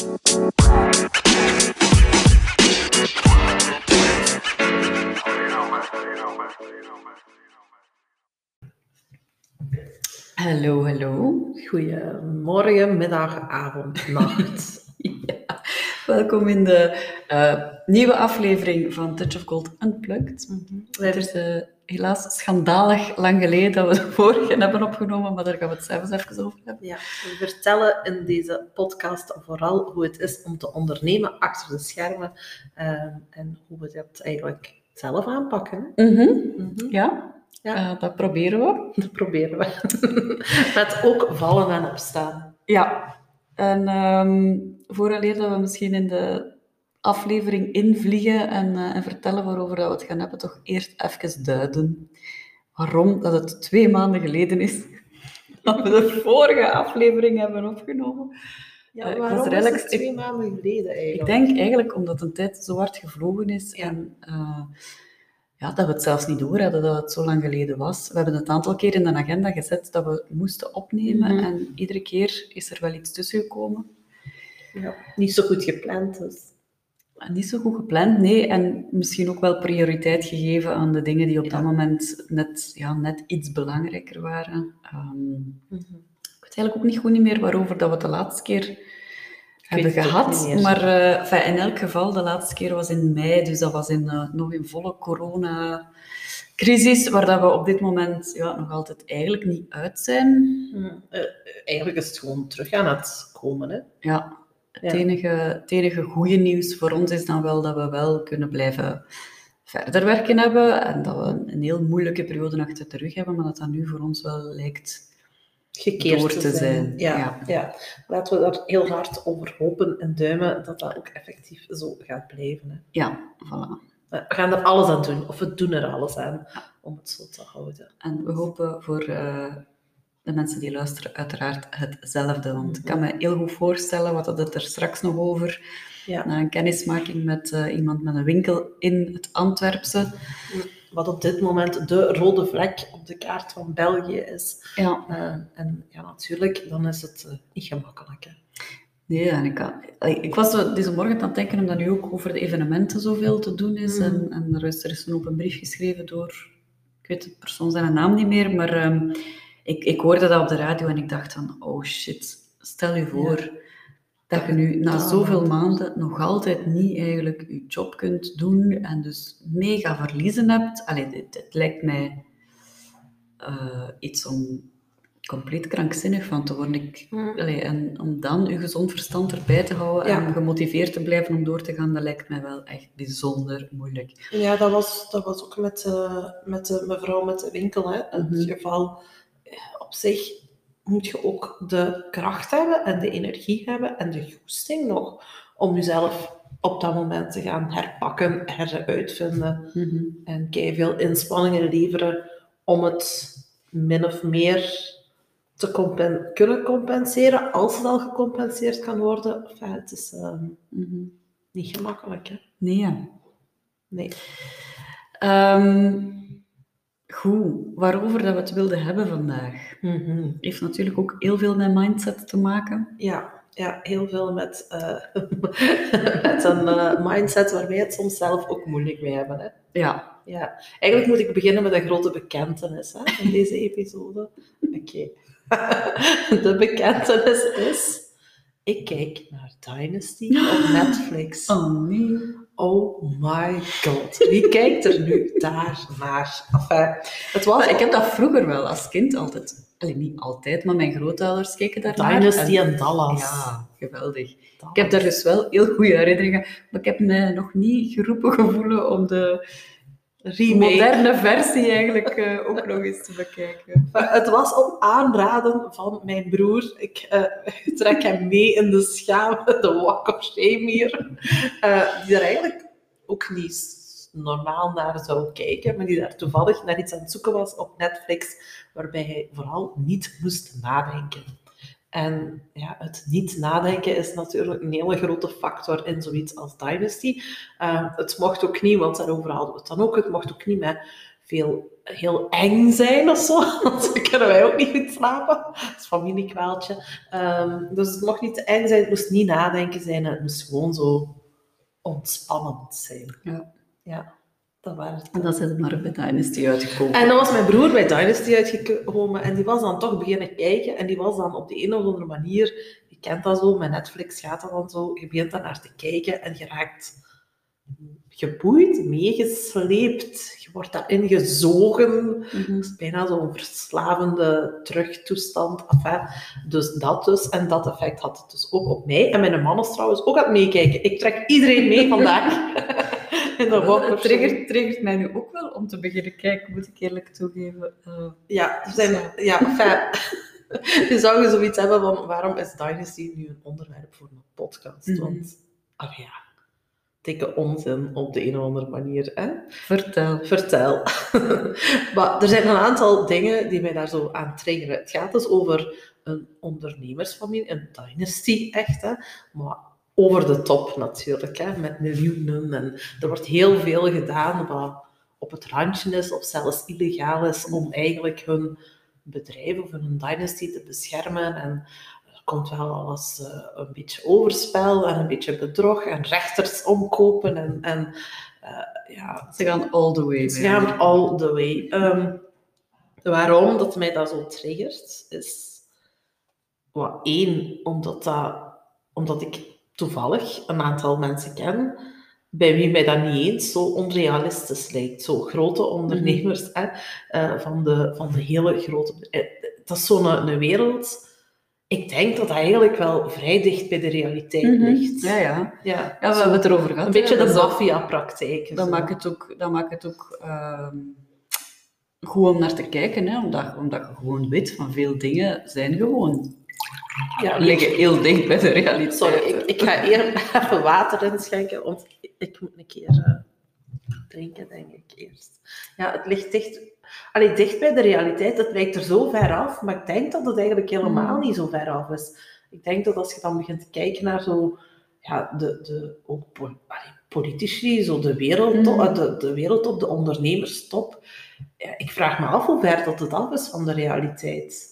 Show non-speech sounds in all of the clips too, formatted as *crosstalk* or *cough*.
Hallo, hallo. Goedemorgen, middag, avond, nacht. *laughs* Ja, welkom in de eh, nieuwe aflevering van Touch of Gold Unplugged. Het is eh, helaas schandalig lang geleden dat we de vorige hebben opgenomen, maar daar gaan we het zelfs even over hebben. Ja, we vertellen in deze podcast vooral hoe het is om te ondernemen achter de schermen eh, en hoe we dat eigenlijk zelf aanpakken. Mhm. Mhm. Ja, Ja. dat proberen we. Dat proberen we. *laughs* Met ook vallen en opstaan. Ja, en ehm vooraleer dat we misschien in de aflevering invliegen en, eh, en vertellen waarover dat we het gaan hebben, toch eerst even duiden waarom dat het twee maanden geleden is *laughs* dat we de vorige aflevering hebben opgenomen. Ja, Eh, waarom was is het twee maanden geleden eigenlijk? Ik denk eigenlijk omdat de tijd zo hard gevlogen is Ja. en eh, ja, dat we het zelfs niet door hadden dat het zo lang geleden was. We hebben het een aantal keer in de agenda gezet dat we moesten opnemen Mhm. en iedere keer is er wel iets tussen gekomen. Ja, niet zo goed gepland dus. Niet zo goed gepland, nee. En misschien ook wel prioriteit gegeven aan de dingen die op Ja. dat moment net, ja, net iets belangrijker waren. Mhm. ik weet eigenlijk ook niet goed niet meer waarover dat we de laatste keer hebben gehad. Maar eh, in elk geval, de laatste keer was in mei, dus dat was in, eh, nog in volle corona-crisis, waar dat we op dit moment ja, nog altijd eigenlijk niet uit zijn. Mhm. Eh, eigenlijk is het gewoon terug aan het komen. Hè? Ja, het, Ja. enige, het enige goede nieuws voor ons is dan wel dat we wel kunnen blijven verder werken hebben en dat we een heel moeilijke periode achter de rug hebben, maar dat dat nu voor ons wel lijkt gekeerd door te, te zijn. zijn. Ja, Ja. ja. Laten we daar heel hard over hopen en duimen dat dat ook effectief zo gaat blijven. Hè. Ja, voilà. We gaan er alles aan doen, of we doen er alles aan om het zo te houden. En we hopen voor eh, de mensen die luisteren uiteraard hetzelfde, want ik kan me heel goed voorstellen, wat het er straks nog over, Ja. na een kennismaking met eh, iemand met een winkel in het Antwerpse. Wat op dit moment de rode vlek op de kaart van België is. Ja, Eh, en ja, natuurlijk, dan is het eh, niet gemakkelijk. Hè. Nee, en ik, allee, ik was deze morgen aan het denken omdat nu ook over de evenementen zoveel te doen is. Mhm. En, en er is er is een open brief geschreven door, ik weet de persoon zijn naam niet meer, maar ehm, ik, ik hoorde dat op de radio en ik dacht van, oh shit, stel je voor dat je nu na zoveel maanden nog altijd niet eigenlijk je job kunt doen en dus mega verliezen hebt. Allee, dit, dit lijkt mij eh, iets om compleet krankzinnig van te worden. Ik, Mm. allee, en om dan je gezond verstand erbij te houden Ja. en gemotiveerd te blijven om door te gaan, dat lijkt mij wel echt bijzonder moeilijk. Ja, dat was, dat was ook met, eh, met de mevrouw met de winkel. Hè. Het Mhm. geval eh, op zich moet je ook de kracht hebben en de energie hebben en de goesting nog om jezelf op dat moment te gaan herpakken, heruitvinden en veel inspanningen leveren om het min of meer te compen- kunnen compenseren, als het al gecompenseerd kan worden. Enfin, het is ehm, Mhm. niet gemakkelijk. Hè? Nee, ja. Nee. Ehm, goed, waarover dat we het wilden hebben vandaag, Mhm. heeft natuurlijk ook heel veel met mindset te maken. Ja, ja, heel veel met, eh, *laughs* met een eh, mindset waar wij het soms zelf ook moeilijk mee hebben. Hè? Ja, Ja. Eigenlijk moet ik beginnen met een grote bekentenis hè, in deze episode. Oké. *laughs* De bekentenis is... Ik kijk naar Dynasty op *gasps* Netflix. oh nee. Oh my god. Wie kijkt er nu daar naar? Enfin, het was ik heb dat vroeger wel als kind altijd, allee, niet altijd, maar mijn grootouders keken daar Dynasty en Dallas. Ja, geweldig. Ik heb daar dus wel heel goede herinneringen, maar ik heb me nog niet geroepen gevoelen om de remake. moderne versie eigenlijk eh, ook nog eens te bekijken. Het was op aanraden van mijn broer. Ik eh, trek hem mee in de schame, de walk of shame hier. Eh, die er eigenlijk ook niet normaal naar zou kijken, maar die daar toevallig naar iets aan het zoeken was op Netflix, waarbij hij vooral niet moest nadenken. En ja, het niet nadenken is natuurlijk een hele grote factor in zoiets als Dynasty. Eh, het mocht ook niet, want daarover hadden we het dan ook, het mocht ook niet met veel heel eng zijn of zo. *laughs* Want dan kunnen wij ook niet goed slapen. Dat is familiekwaaltje. Ehm, dus het mocht niet te eng zijn, het moest niet nadenken zijn. Het moest gewoon zo ontspannend zijn. Ja. Ja, dat waren. En dan is het maar bij Dynasty uitgekomen. En dan was mijn broer bij Dynasty uitgekomen en die was dan toch beginnen kijken en die was dan op de een of andere manier, je kent dat zo, met Netflix gaat dat dan zo, je begint daar naar te kijken en je raakt geboeid, meegesleept, je wordt daarin gezogen. Het is bijna zo'n verslavende terugtoestand. Enfin, dus dat dus. En dat effect had het dus ook op mij. En mijn man is trouwens ook aan het meekijken. Ik trek iedereen mee *laughs* vandaag. Het walker. triggert, triggert mij nu ook wel om te beginnen kijken, moet ik eerlijk toegeven. Eh, Ja, er zijn, ja, *laughs* enfin, je zou je zoiets hebben van waarom is Dynasty nu een onderwerp voor een podcast? Mhm. Want, ah ja, dikke onzin op de een of andere manier. Hè? vertel. Vertel. *laughs* maar er zijn een aantal dingen die mij daar zo aan triggeren. Het gaat dus over een ondernemersfamilie, een dynasty echt, hè? maar over de top natuurlijk, hè? met miljoenen. En er wordt heel veel gedaan wat op het randje is of zelfs illegaal is om eigenlijk hun bedrijf of hun dynasty te beschermen. En er komt wel alles eh, een beetje overspel en een beetje bedrog en rechters omkopen en, en eh, ja, Ze gaan all the way. ze gaan all the way. Ehm, waarom dat mij dat zo triggert, is... Wat één, omdat, dat, omdat ik toevallig een aantal mensen ken bij wie mij dat niet eens zo onrealistisch lijkt. Zo grote ondernemers hè, eh, van, de, van de hele grote... eh, dat is zo'n een, een wereld... Ik denk dat dat eigenlijk wel vrij dicht bij de realiteit Mhm. ligt. Ja, ja. Ja, Ja, we zo hebben het erover gehad. een beetje de maffia-praktijk. Dat maakt het ook, dat maakt het ook ehm, goed om naar te kijken, hè? Omdat, omdat je gewoon weet van veel dingen zijn gewoon. Ja, liggen heel dicht bij de realiteit. Sorry, ik, ik ga eer *laughs* even water inschenken, want ik moet een keer eh, drinken, denk ik eerst. Ja, het ligt dicht, allee, dicht bij de realiteit. Het lijkt er zo ver af, maar ik denk dat het eigenlijk helemaal Mm. niet zo ver af is. Ik denk dat als je dan begint te kijken naar zo, ja, de, de ook allee, politici, zo de wereld, Mm. de, de wereldtop, de ondernemerstop. Ja, ik vraag me af hoe ver dat het af is van de realiteit.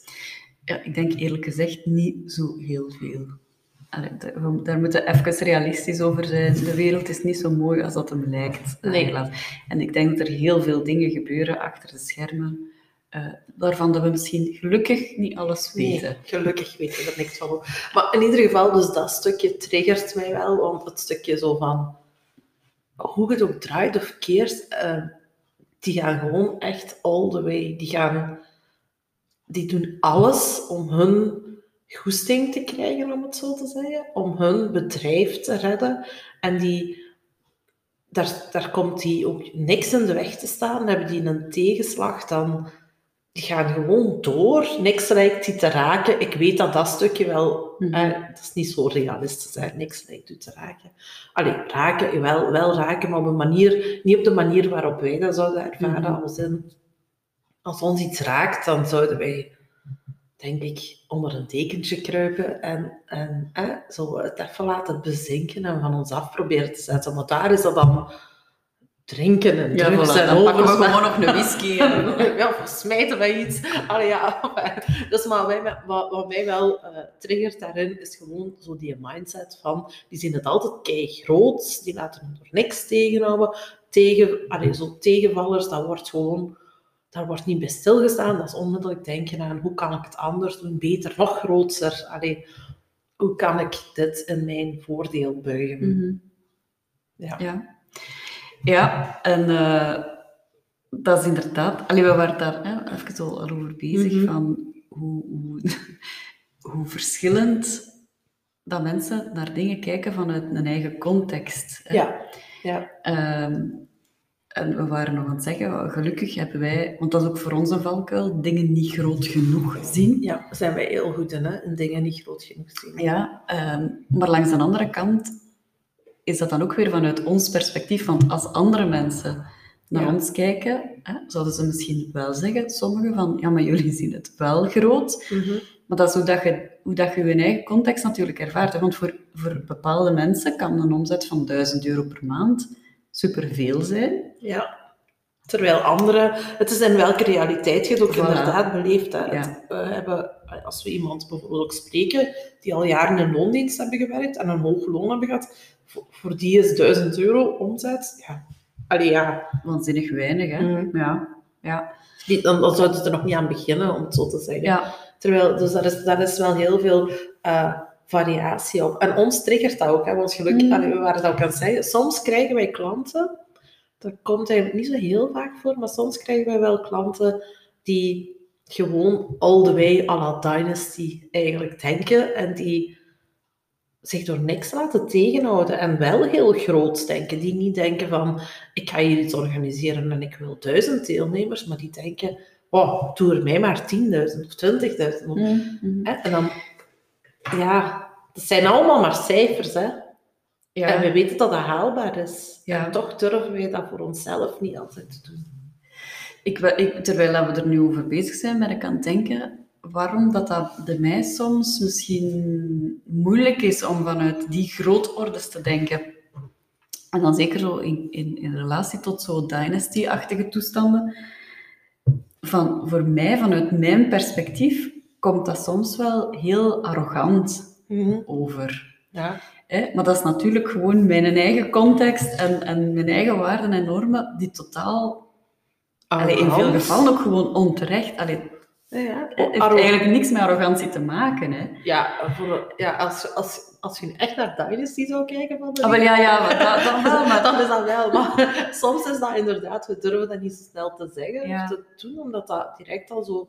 Ja, ik denk eerlijk gezegd niet zo heel veel. Allee, daar moeten we even realistisch over zijn. De wereld is niet zo mooi als dat hem lijkt. Nee. En ik denk dat er heel veel dingen gebeuren achter de schermen, eh, waarvan dat we misschien gelukkig niet alles weten. Nee, gelukkig weten we er niks van. Maar in ieder geval, dus dat stukje triggert mij wel, want het stukje zo van, hoe het ook draait of keert, eh, die gaan gewoon echt all the way. Die gaan, die doen alles om hun goesting te krijgen, om het zo te zeggen, om hun bedrijf te redden. En die, daar, daar komt die ook niks in de weg te staan. Dan hebben die een tegenslag, dan die gaan gewoon door. Niks lijkt die te raken. Ik weet dat dat stukje wel... Eh, dat is niet zo realistisch. Hè. Niks lijkt u te raken. Allee, raken, wel, wel raken, maar op een manier... Niet op de manier waarop wij dat zouden ervaren. Mhm. Als, in, als ons iets raakt, dan zouden wij... Denk ik, onder een dekentje kruipen en, en eh, zo het even laten bezinken en van ons af proberen te zetten. Maar daar is dat dan drinken en Ja, drugs voilà, en dan pakken we gewoon nog een whisky. En... *laughs* *laughs* ja, smijten wij iets. Allee, ja. Dus maar wij, wat, wat mij wel eh, triggert daarin, is gewoon zo die mindset van, die zien het altijd kei groot, die laten door niks tegenhouden. Tegen, allee, zo tegenvallers, dat wordt gewoon, daar wordt niet bij stilgestaan. Dat is onmiddellijk denken aan, hoe kan ik het anders doen, beter, nog groter. Allee, hoe kan ik dit in mijn voordeel buigen? Mhm. Ja. Ja. Ja, en eh, dat is inderdaad... Allee, we waren daar hè, even al over bezig, Mhm. van hoe, hoe, *laughs* hoe verschillend dat mensen naar dingen kijken vanuit een eigen context. hè. Ja. ja. Ehm, en we waren nog aan het zeggen, gelukkig hebben wij, want dat is ook voor ons een valkuil, dingen niet groot genoeg zien. Ja, daar zijn wij heel goed in, hè? in dingen niet groot genoeg zien. Ja, ehm, maar langs de andere kant is dat dan ook weer vanuit ons perspectief. Want als andere mensen naar Ja. ons kijken, hè, zouden ze misschien wel zeggen, sommigen van, ja, maar jullie zien het wel groot. Mhm. Maar dat is hoe, dat je, hoe dat je je eigen context natuurlijk ervaart. Hè. Want voor, voor bepaalde mensen kan een omzet van 1000 euro per maand superveel zijn. Ja. Terwijl anderen, het is in welke realiteit je het ook Voilà. inderdaad beleeft. Hè. Ja. We hebben, als we iemand bijvoorbeeld ook spreken die al jaren in loondienst hebben gewerkt en een hoog loon hebben gehad, voor, voor die is 1000 euro omzet. Ja. Allee, ja. Waanzinnig weinig, hè? Mm. Ja. Ja. Die, dan, dan zouden ze er nog niet aan beginnen, om het zo te zeggen. ja. Terwijl, dus daar is, daar is wel heel veel eh, variatie op. En ons triggert dat ook, hè, want gelukkig, Mm. we waren dat ook aan het zeggen, soms krijgen wij klanten, dat komt eigenlijk niet zo heel vaak voor, maar soms krijgen wij wel klanten die gewoon all the way à la Dynasty eigenlijk denken en die zich door niks laten tegenhouden en wel heel groot denken. Die niet denken van, ik ga hier iets organiseren en ik wil duizend deelnemers, maar die denken, oh, doe er mij maar 10.000 of 20.000 op. Mm, mm. Hè? En dan, ja, dat zijn allemaal maar cijfers, hè. Ja. En we weten dat dat haalbaar is. Ja. En toch durven wij dat voor onszelf niet altijd te doen. Ik, ik, terwijl we er nu over bezig zijn, ben ik aan het denken waarom dat, dat bij mij soms misschien moeilijk is om vanuit die grootorders te denken. En dan zeker zo in, in, in relatie tot zo dynasty-achtige toestanden. Van, voor mij, vanuit mijn perspectief, komt dat soms wel heel arrogant over. Ja. Hè? Maar dat is natuurlijk gewoon mijn eigen context en, en mijn eigen waarden en normen die totaal Allee, in veel gevallen ook gewoon onterecht. Allee, Ja, ja. het heeft eigenlijk niks met arrogantie te maken. Hè. Ja, voor, ja als, als, als je echt naar Dynasty zou kijken van de Ah, wel, ja, ja, maar dat, dat wel, *laughs* maar dan is dat wel. Maar *laughs* soms is dat inderdaad, we durven dat niet zo snel te zeggen Ja. of te doen, omdat dat direct al zo...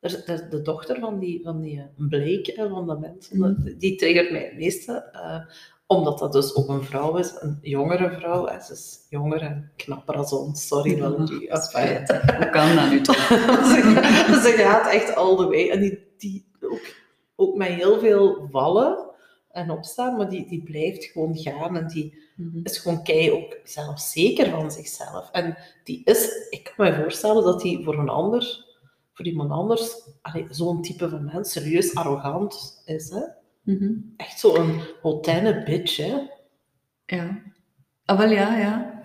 Is- de dochter van die, van die eh, Blake, hè, van de mensen, Mhm. die- triggert mij het meeste. eh, omdat dat dus ook een vrouw is, een jongere vrouw. Hè. Ze is jonger en knapper als ons. Sorry, Ja, Valerie. dat is Enfin, Hoe kan dat nu toch? *laughs* ze, ze gaat echt all the way. En die, die ook, ook met heel veel vallen en opstaan, maar die, die blijft gewoon gaan. En die is gewoon kei ook zelfzeker van zichzelf. En die is, ik kan me voorstellen dat die voor een ander, voor iemand anders, zo'n type van mens serieus arrogant is. Hè? Mhm. Echt zo'n hotijne bitch. Hè? Ja. Ah, wel ja, ja.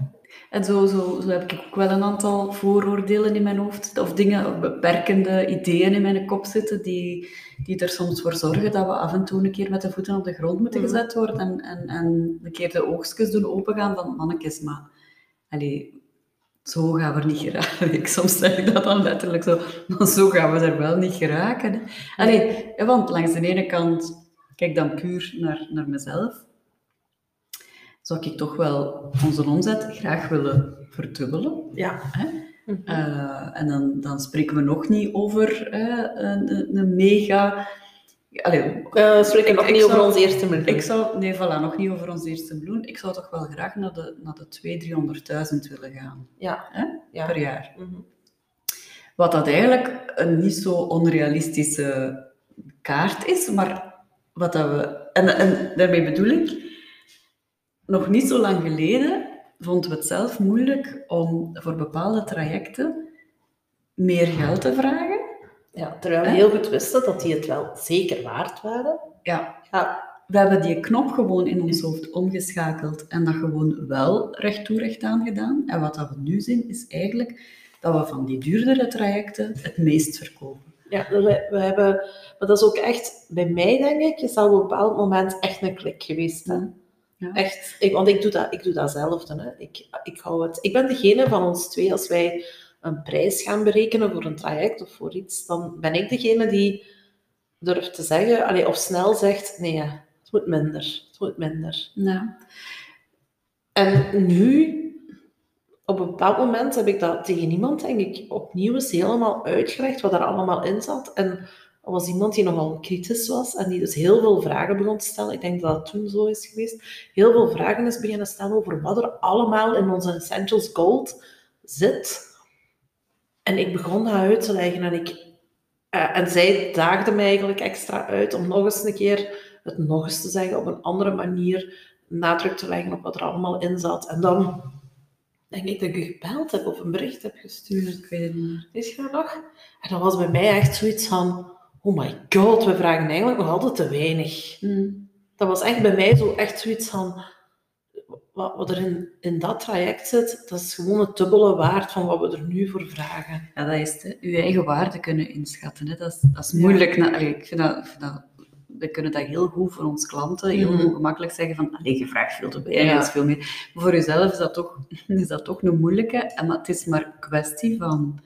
En zo, zo, zo heb ik ook wel een aantal vooroordelen in mijn hoofd, of dingen, of beperkende ideeën in mijn kop zitten, die, die er soms voor zorgen dat we af en toe een keer met de voeten op de grond moeten Mhm. gezet worden en, en, en een keer de oogstjes doen opengaan van mannetjes, maar allee, zo gaan we er niet geraken. *laughs* Ik, soms zeg ik dat dan letterlijk zo, maar zo gaan we er wel niet geraken. Allee, want langs de ene kant, kijk dan puur naar, naar mezelf, zou ik toch wel onze omzet graag willen verdubbelen. Ja. Hè? Mhm. Eh, en dan, dan spreken we nog niet over een, een mega... Allee, spreken nog niet over ons eerste miljoen. ik zou... Nee, voilà, nog niet over ons eerste miljoen. Ik zou toch wel graag naar de, naar de 200.000, 300.000 willen gaan Ja. Hè? ja. per jaar. Mhm. Wat dat eigenlijk een niet zo onrealistische kaart is, maar wat dat we... En, en daarmee bedoel ik, nog niet zo lang geleden vonden we het zelf moeilijk om voor bepaalde trajecten meer geld te vragen. Ja, terwijl we heel goed wisten dat die het wel zeker waard waren. Ja, Ja, we hebben die knop gewoon in ons hoofd omgeschakeld en dat gewoon wel recht toe recht aan gedaan. En wat dat we nu zien, is eigenlijk dat we van die duurdere trajecten het meest verkopen. ja we, we hebben, maar dat is ook echt, bij mij denk ik, is dat op een bepaald moment echt een klik geweest. Hè? Ja. Echt, ik, want ik doe dat, ik doe datzelfde. Hè? Ik, ik, hou het, ik ben degene van ons twee, als wij een prijs gaan berekenen voor een traject of voor iets, dan ben ik degene die durft te zeggen, allee, of snel zegt, nee, het moet minder, het moet minder. Ja. En nu, op een bepaald moment, heb ik dat tegen iemand, denk ik, opnieuw eens helemaal uitgelegd wat er allemaal in zat. En er was iemand die nogal kritisch was en die dus heel veel vragen begon te stellen. Ik denk dat dat toen zo is geweest. Heel veel vragen is beginnen stellen over wat er allemaal in onze Essentials Gold zit. En ik begon dat uit te leggen en ik... eh, en zij daagde mij eigenlijk extra uit om nog eens een keer het nog eens te zeggen op een andere manier nadruk te leggen op wat er allemaal in zat. En dan denk ik dat ik gebeld heb of een bericht heb gestuurd. Ik weet het niet. Weet je dat nog? En dat was bij mij echt zoiets van, oh my god, we vragen eigenlijk nog altijd te weinig. Mm. Dat was echt bij mij zo echt zoiets van, wat, wat er in, in dat traject zit, dat is gewoon het dubbele waard van wat we er nu voor vragen. Ja, dat is hè. Uw eigen waarde kunnen inschatten. Hè. Dat, is, dat is moeilijk. Allee, ik vind dat, ik vind dat, we kunnen dat heel goed voor onze klanten, heel Mhm. goed gemakkelijk zeggen van, allee, je vraagt veel te weinig, Ja. veel meer. Maar voor jezelf is dat toch, *laughs* is dat toch een moeilijke. En het is maar een kwestie van,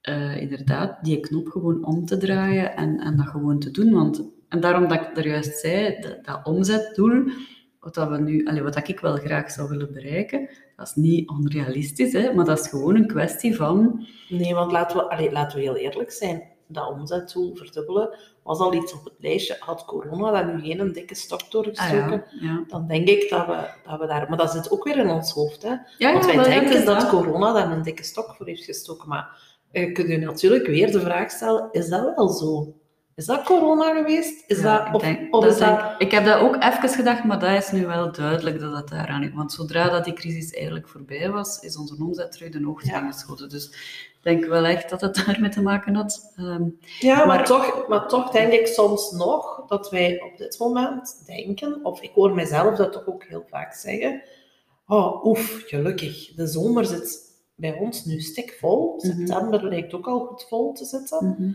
eh, inderdaad, die knop gewoon om te draaien en, en dat gewoon te doen. Want, en daarom dat ik er juist zei, dat, dat omzetdoel, wat, dat we nu, allee, wat dat ik wel graag zou willen bereiken, dat is niet onrealistisch, hè, maar dat is gewoon een kwestie van... Nee, want laten we, allee, laten we heel eerlijk zijn. Dat omzetdoel verdubbelen was al iets op het lijstje. Had corona daar nu geen dikke stok Ah, doorgestoken, ja, ja. dan denk ik dat we, dat we daar... Maar dat zit ook weer in ons hoofd, hè. Ja, Want wij denken dat inderdaad. corona daar een dikke stok voor heeft gestoken. Maar je kunt je natuurlijk weer de vraag stellen, is dat wel zo? Is dat corona geweest? Is Ja, dat, ik of, denk- of dat is dat... denk- ik heb dat ook even gedacht, maar dat is nu wel duidelijk dat dat daaraan is. Want zodra dat die crisis eigenlijk voorbij was, is onze omzet terug de hoogte Ja. ingeschoten. Dus ik denk wel echt dat het *laughs* daarmee te maken had. Ehm, Ja, maar, Maar- toch, maar toch denk ik soms nog dat wij op dit moment denken, of ik hoor mezelf dat toch ook heel vaak zeggen, oh, oef, gelukkig, de zomer zit bij ons nu stikvol. Mhm. September lijkt ook al goed vol te zitten. mhm.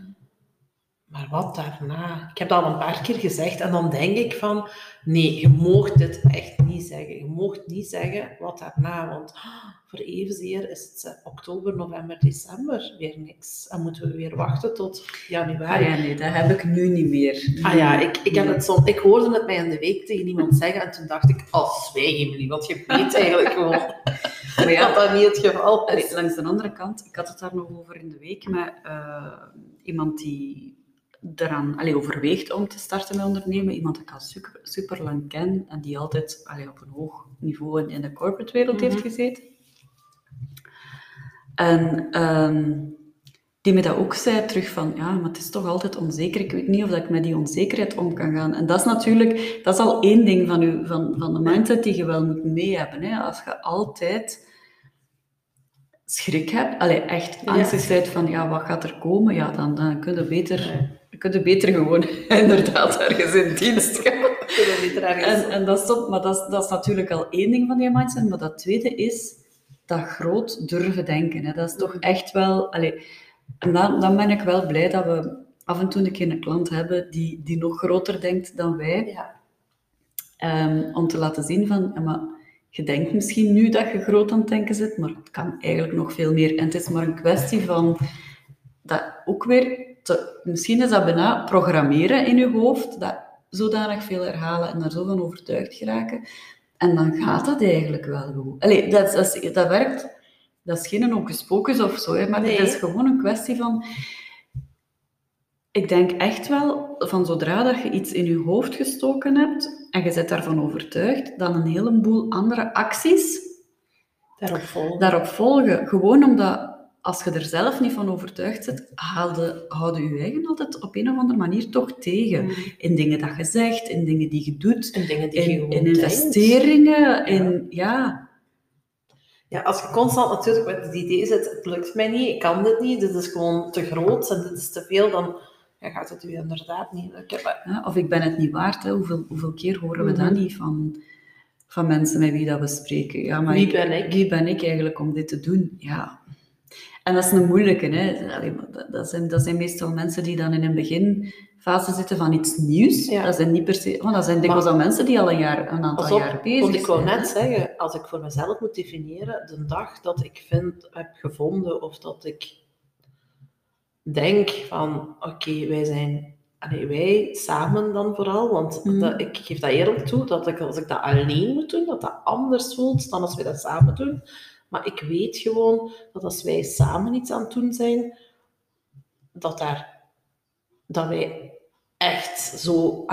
Maar wat daarna? Ik heb dat al een paar keer gezegd en dan denk ik van, nee, je moogt dit echt niet zeggen. Je moogt niet zeggen wat daarna, want ah, voor evenzeer is het eh, oktober, november, december weer niks. En moeten we weer wachten tot Ah januari. ja, nee, dat heb ik nu niet meer. Ah ja, ik, ik, heb het soms, ik hoorde het mij in de week tegen iemand zeggen en toen dacht ik, oh, zwijg Emily, want je weet eigenlijk gewoon *laughs* Maar ja, dat niet het geval is. langs de andere kant, ik had het daar nog over in de week met eh, iemand die eraan allee, overweegt om te starten met ondernemen. Iemand die ik al super, super lang ken en die altijd allee, op een hoog niveau in, de corporate wereld heeft Mhm. gezeten. En ehm, die me dat ook zei terug van, ja, maar het is toch altijd onzeker. Ik weet niet of dat ik met die onzekerheid om kan gaan. En dat is natuurlijk, dat is al één ding van, u, van, van de mindset die je wel moet mee hebben. Hè. Als je altijd schrik hebt, allee, echt Ja. angstig bent van, ja, wat gaat er komen? Ja, dan, dan kun je beter, Je beter gewoon *laughs* inderdaad ergens in dienst gaan. En, en dat, is top, maar dat, is, dat is natuurlijk al één ding van die mindset. Maar dat tweede is dat groot durven denken. Hè. Dat is toch echt wel... Allee, en dan, dan ben ik wel blij dat we af en toe een keer een klant hebben die, die nog groter denkt dan wij. Ja. Ehm, om te laten zien van, ja, maar je denkt misschien nu dat je groot aan het denken zit, maar het kan eigenlijk nog veel meer. En het is maar een kwestie van dat ook weer, te, misschien is dat bijna programmeren in je hoofd, dat zodanig veel herhalen en daar zo van overtuigd geraken. En dan gaat dat eigenlijk wel goed. Allee, dat, dat, werkt, dat is geen hocus pocus of zo, maar Nee. het is gewoon een kwestie van... Ik denk echt wel, van zodra dat je iets in je hoofd gestoken hebt en je bent daarvan overtuigd, dan een heleboel andere acties Daarop volgen. daarop volgen. Gewoon omdat, als je er zelf niet van overtuigd bent, haalde, houden je eigen altijd op een of andere manier toch tegen. Mm. In dingen dat je zegt, in dingen die je doet, En dingen die je in, gewoon in denkt. investeringen, in... Ja, Ja, als je constant natuurlijk met het idee zit, het lukt mij niet, ik kan dit niet, dit is gewoon te groot en dit is te veel, dan ja, gaat het u inderdaad niet lukken. Ja, of ik ben het niet waard. Hè. Hoeveel, hoeveel keer horen we dat Mhm. niet van, van mensen met wie dat we spreken? Ja, maar Wie ben ik? Wie ben ik eigenlijk om dit te doen? Ja. En dat is een moeilijke. Hè. Allee, dat, zijn, dat zijn meestal mensen die dan in een beginfase zitten van iets nieuws. Ja. Dat zijn niet per se... want dat zijn dikwijls al mensen die al een, jaar, een aantal op, jaar bezig ik wou net zeggen, als ik voor mezelf moet definiëren, de dag dat ik vind, heb gevonden of dat ik denk van, oké, wij zijn, allee, wij samen dan vooral, want Mhm. dat, ik geef dat eerlijk toe, dat ik, als ik dat alleen moet doen, dat dat anders voelt dan als wij dat samen doen. Maar ik weet gewoon dat als wij samen iets aan het doen zijn, dat, daar, dat wij echt zo,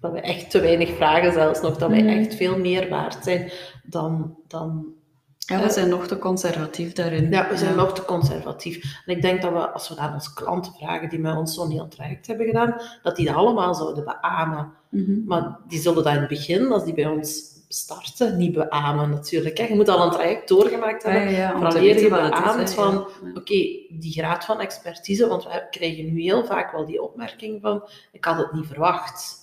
dat wij echt te weinig vragen zelfs nog, dat wij echt veel meer waard zijn dan, dan Ja, we zijn nog te conservatief daarin. ja, we zijn nog te conservatief. En ik denk dat we, als we aan onze klanten vragen die met ons zo'n heel traject hebben gedaan, dat die dat allemaal zouden beamen. Mhm. Maar die zullen dat in het begin, als die bij ons starten, niet beamen natuurlijk. Hè. Je moet al een traject doorgemaakt hebben. ja, ja, te leer weten je beaamt van, oké, die graad van expertise, want we krijgen nu heel vaak wel die opmerking van, ik had het niet verwacht.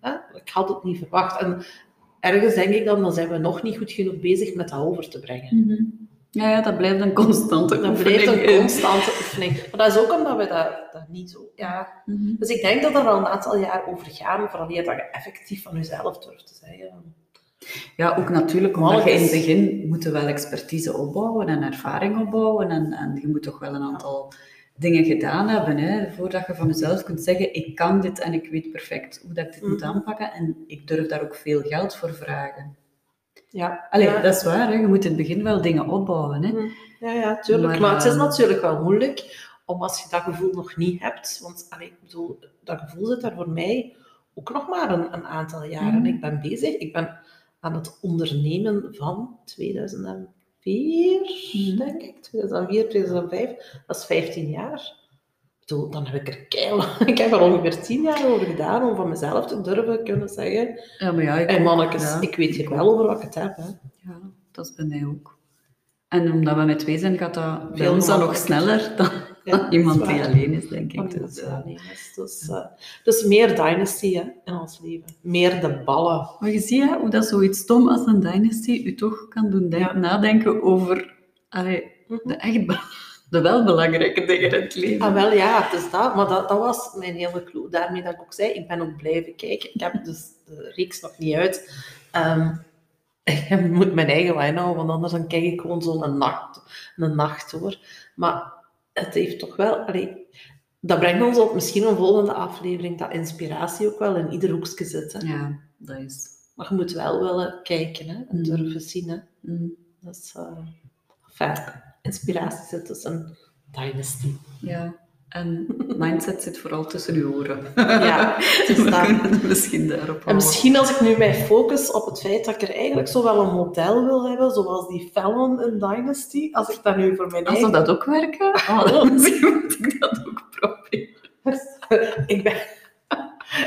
Hè? Ik had het niet verwacht. En ergens denk ik dan, dan zijn we nog niet goed genoeg bezig met dat over te brengen. Mhm. Ja, ja, dat blijft een constante Dat blijft oefening een in. constante oefening. Maar dat is ook omdat we dat, dat niet zo... Ja. Mhm. Dus ik denk dat er wel een aantal jaar over gaan, vooral dat je effectief van jezelf durft te zeggen. Ja, ook natuurlijk, omdat je in het begin moet wel expertise opbouwen en ervaring opbouwen. En, en je moet toch wel een aantal dingen gedaan hebben, hè, voordat je van jezelf kunt zeggen, ik kan dit en ik weet perfect hoe dat ik dit moet Mhm. aanpakken. En ik durf daar ook veel geld voor vragen. Ja, Allee, ja. dat is waar, hè. je moet in het begin wel dingen opbouwen. Hè. Ja, ja, tuurlijk. Maar, Maar, het is eh, natuurlijk wel moeilijk om als je dat gevoel nog niet hebt. Want allee, ik bedoel, dat gevoel zit daar voor mij ook nog maar een, een aantal jaren. Mhm. Ik ben bezig. Ik ben aan het ondernemen van 2004, Mhm. denk ik. 2004, 2005. Dat is 15 jaar. Bedoel, dan heb ik er keil. *laughs* Ik heb er ongeveer 10 jaar over gedaan om van mezelf te durven kunnen zeggen. Ja, maar ja, ik En mannetjes, ja. ik weet hier wel over wat ik het heb. Hè. Ja, dat is bij mij ook. En omdat we met twee zijn, gaat dat bij Veel ons dan nog sneller dan, Ja, *laughs* iemand is die alleen is, denk ik. iemand Dus, die eh, alleen is. Dus, dus meer dynasty hè, in ons leven. Meer de ballen. Maar je ziet hè, hoe dat zoiets stom als een dynasty u toch kan doen denk- nadenken over allee, de, echt *laughs* de wel belangrijke dingen in het leven. Ah, wel ja, dus dat. Maar dat, dat was mijn hele clue. Daarmee dat ik ook zei, ik ben ook blijven kijken. Ik heb dus de reeks nog niet uit. Ehm, *laughs* ik moet mijn eigen lijn houden, want anders dan kijk ik gewoon zo'n nacht, een nacht door. Maar het heeft toch wel... Allee, dat brengt ons op misschien een volgende aflevering, dat inspiratie ook wel in ieder hoekje zit. Hè. Ja, dat is... Maar je moet wel willen kijken hè, en Mm. durven zien. Hè. mm, Dat is uh, enfin, inspiratie zit tussen Dynasty. ja. En *laughs* mindset zit vooral tussen uw oren. Ja, *laughs* het misschien daarop En misschien als ik nu mij focus op het feit dat ik er eigenlijk zo wel een model wil hebben, zoals die Fallon in Dynasty, als ik dat nu voor mijn Als eigen... dat dat ook werken, *laughs* oh, dan misschien moet ik dat ook proberen. ik, ben...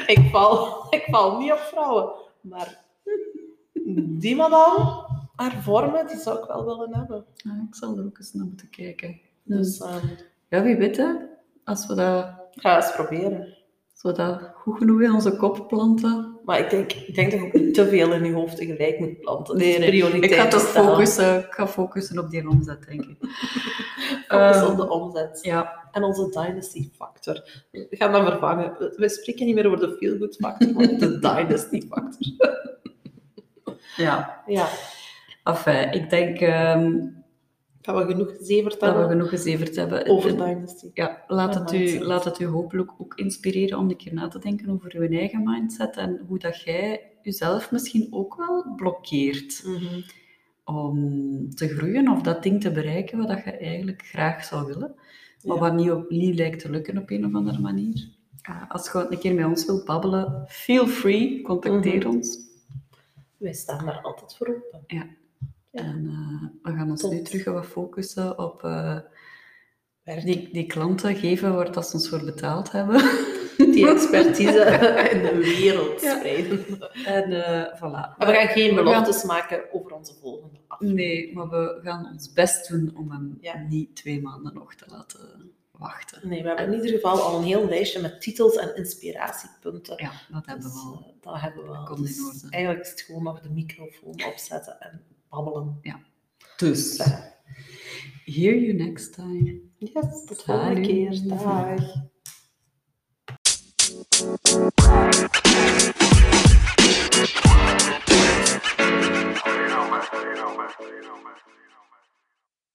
ik, val... ik val niet op vrouwen, maar die madame, haar vormen, die zou ik wel willen hebben. Ja, ik zal er ook eens naar moeten kijken. Dus ehm, Ja, wie weet hè, als we dat, ik ga eens proberen. als we dat goed genoeg in onze kop planten. Maar ik denk, ik denk dat je ook niet te veel in je hoofd tegelijk moet planten. Nee, nee. Ik ga toch focussen, ik ga focussen op die omzet, denk ik. *laughs* Focus Ehm, op de omzet. Ja, En onze dynasty factor. We gaan dat vervangen. We- We spreken niet meer over de feel good factor, maar de *laughs* dynasty factor. ja. Ja, Enfin, ik denk ehm, gaan we genoeg gezeverd dat we hebben genoeg gezeverd hebben. over dynasty. Ja, laat het, u, laat het u hopelijk ook inspireren om een keer na te denken over uw eigen mindset en hoe dat jij jezelf misschien ook wel blokkeert Mhm. om te groeien of dat ding te bereiken wat dat je eigenlijk graag zou willen, maar Ja. wat niet, op, niet lijkt te lukken op een of andere manier. Ja, als je een keer met ons wilt babbelen, feel free, contacteer Mhm. ons. Wij staan daar altijd voor open. Ja. En eh, we gaan ons Tot. nu terug wat focussen op eh, die, die klanten geven waar dat ze ons voor betaald hebben. *laughs* Die expertise *laughs* in de wereld Ja. spreiden. En eh, voilà. Maar we gaan geen gaan- beloftes maken over onze volgende aflevering. Nee, maar we gaan ons best doen om hem Ja. niet twee maanden nog te laten wachten. Nee, we hebben in ieder geval al een heel lijstje met titels en inspiratiepunten. Ja, dat hebben Dus, we al. eh, dat hebben we al. Dus eigenlijk is het gewoon nog de microfoon opzetten en babbelen. Dus, Verder. hear you next time. Yes, tot de volgende keer. Dag. You know, man. You know, man. You know, man.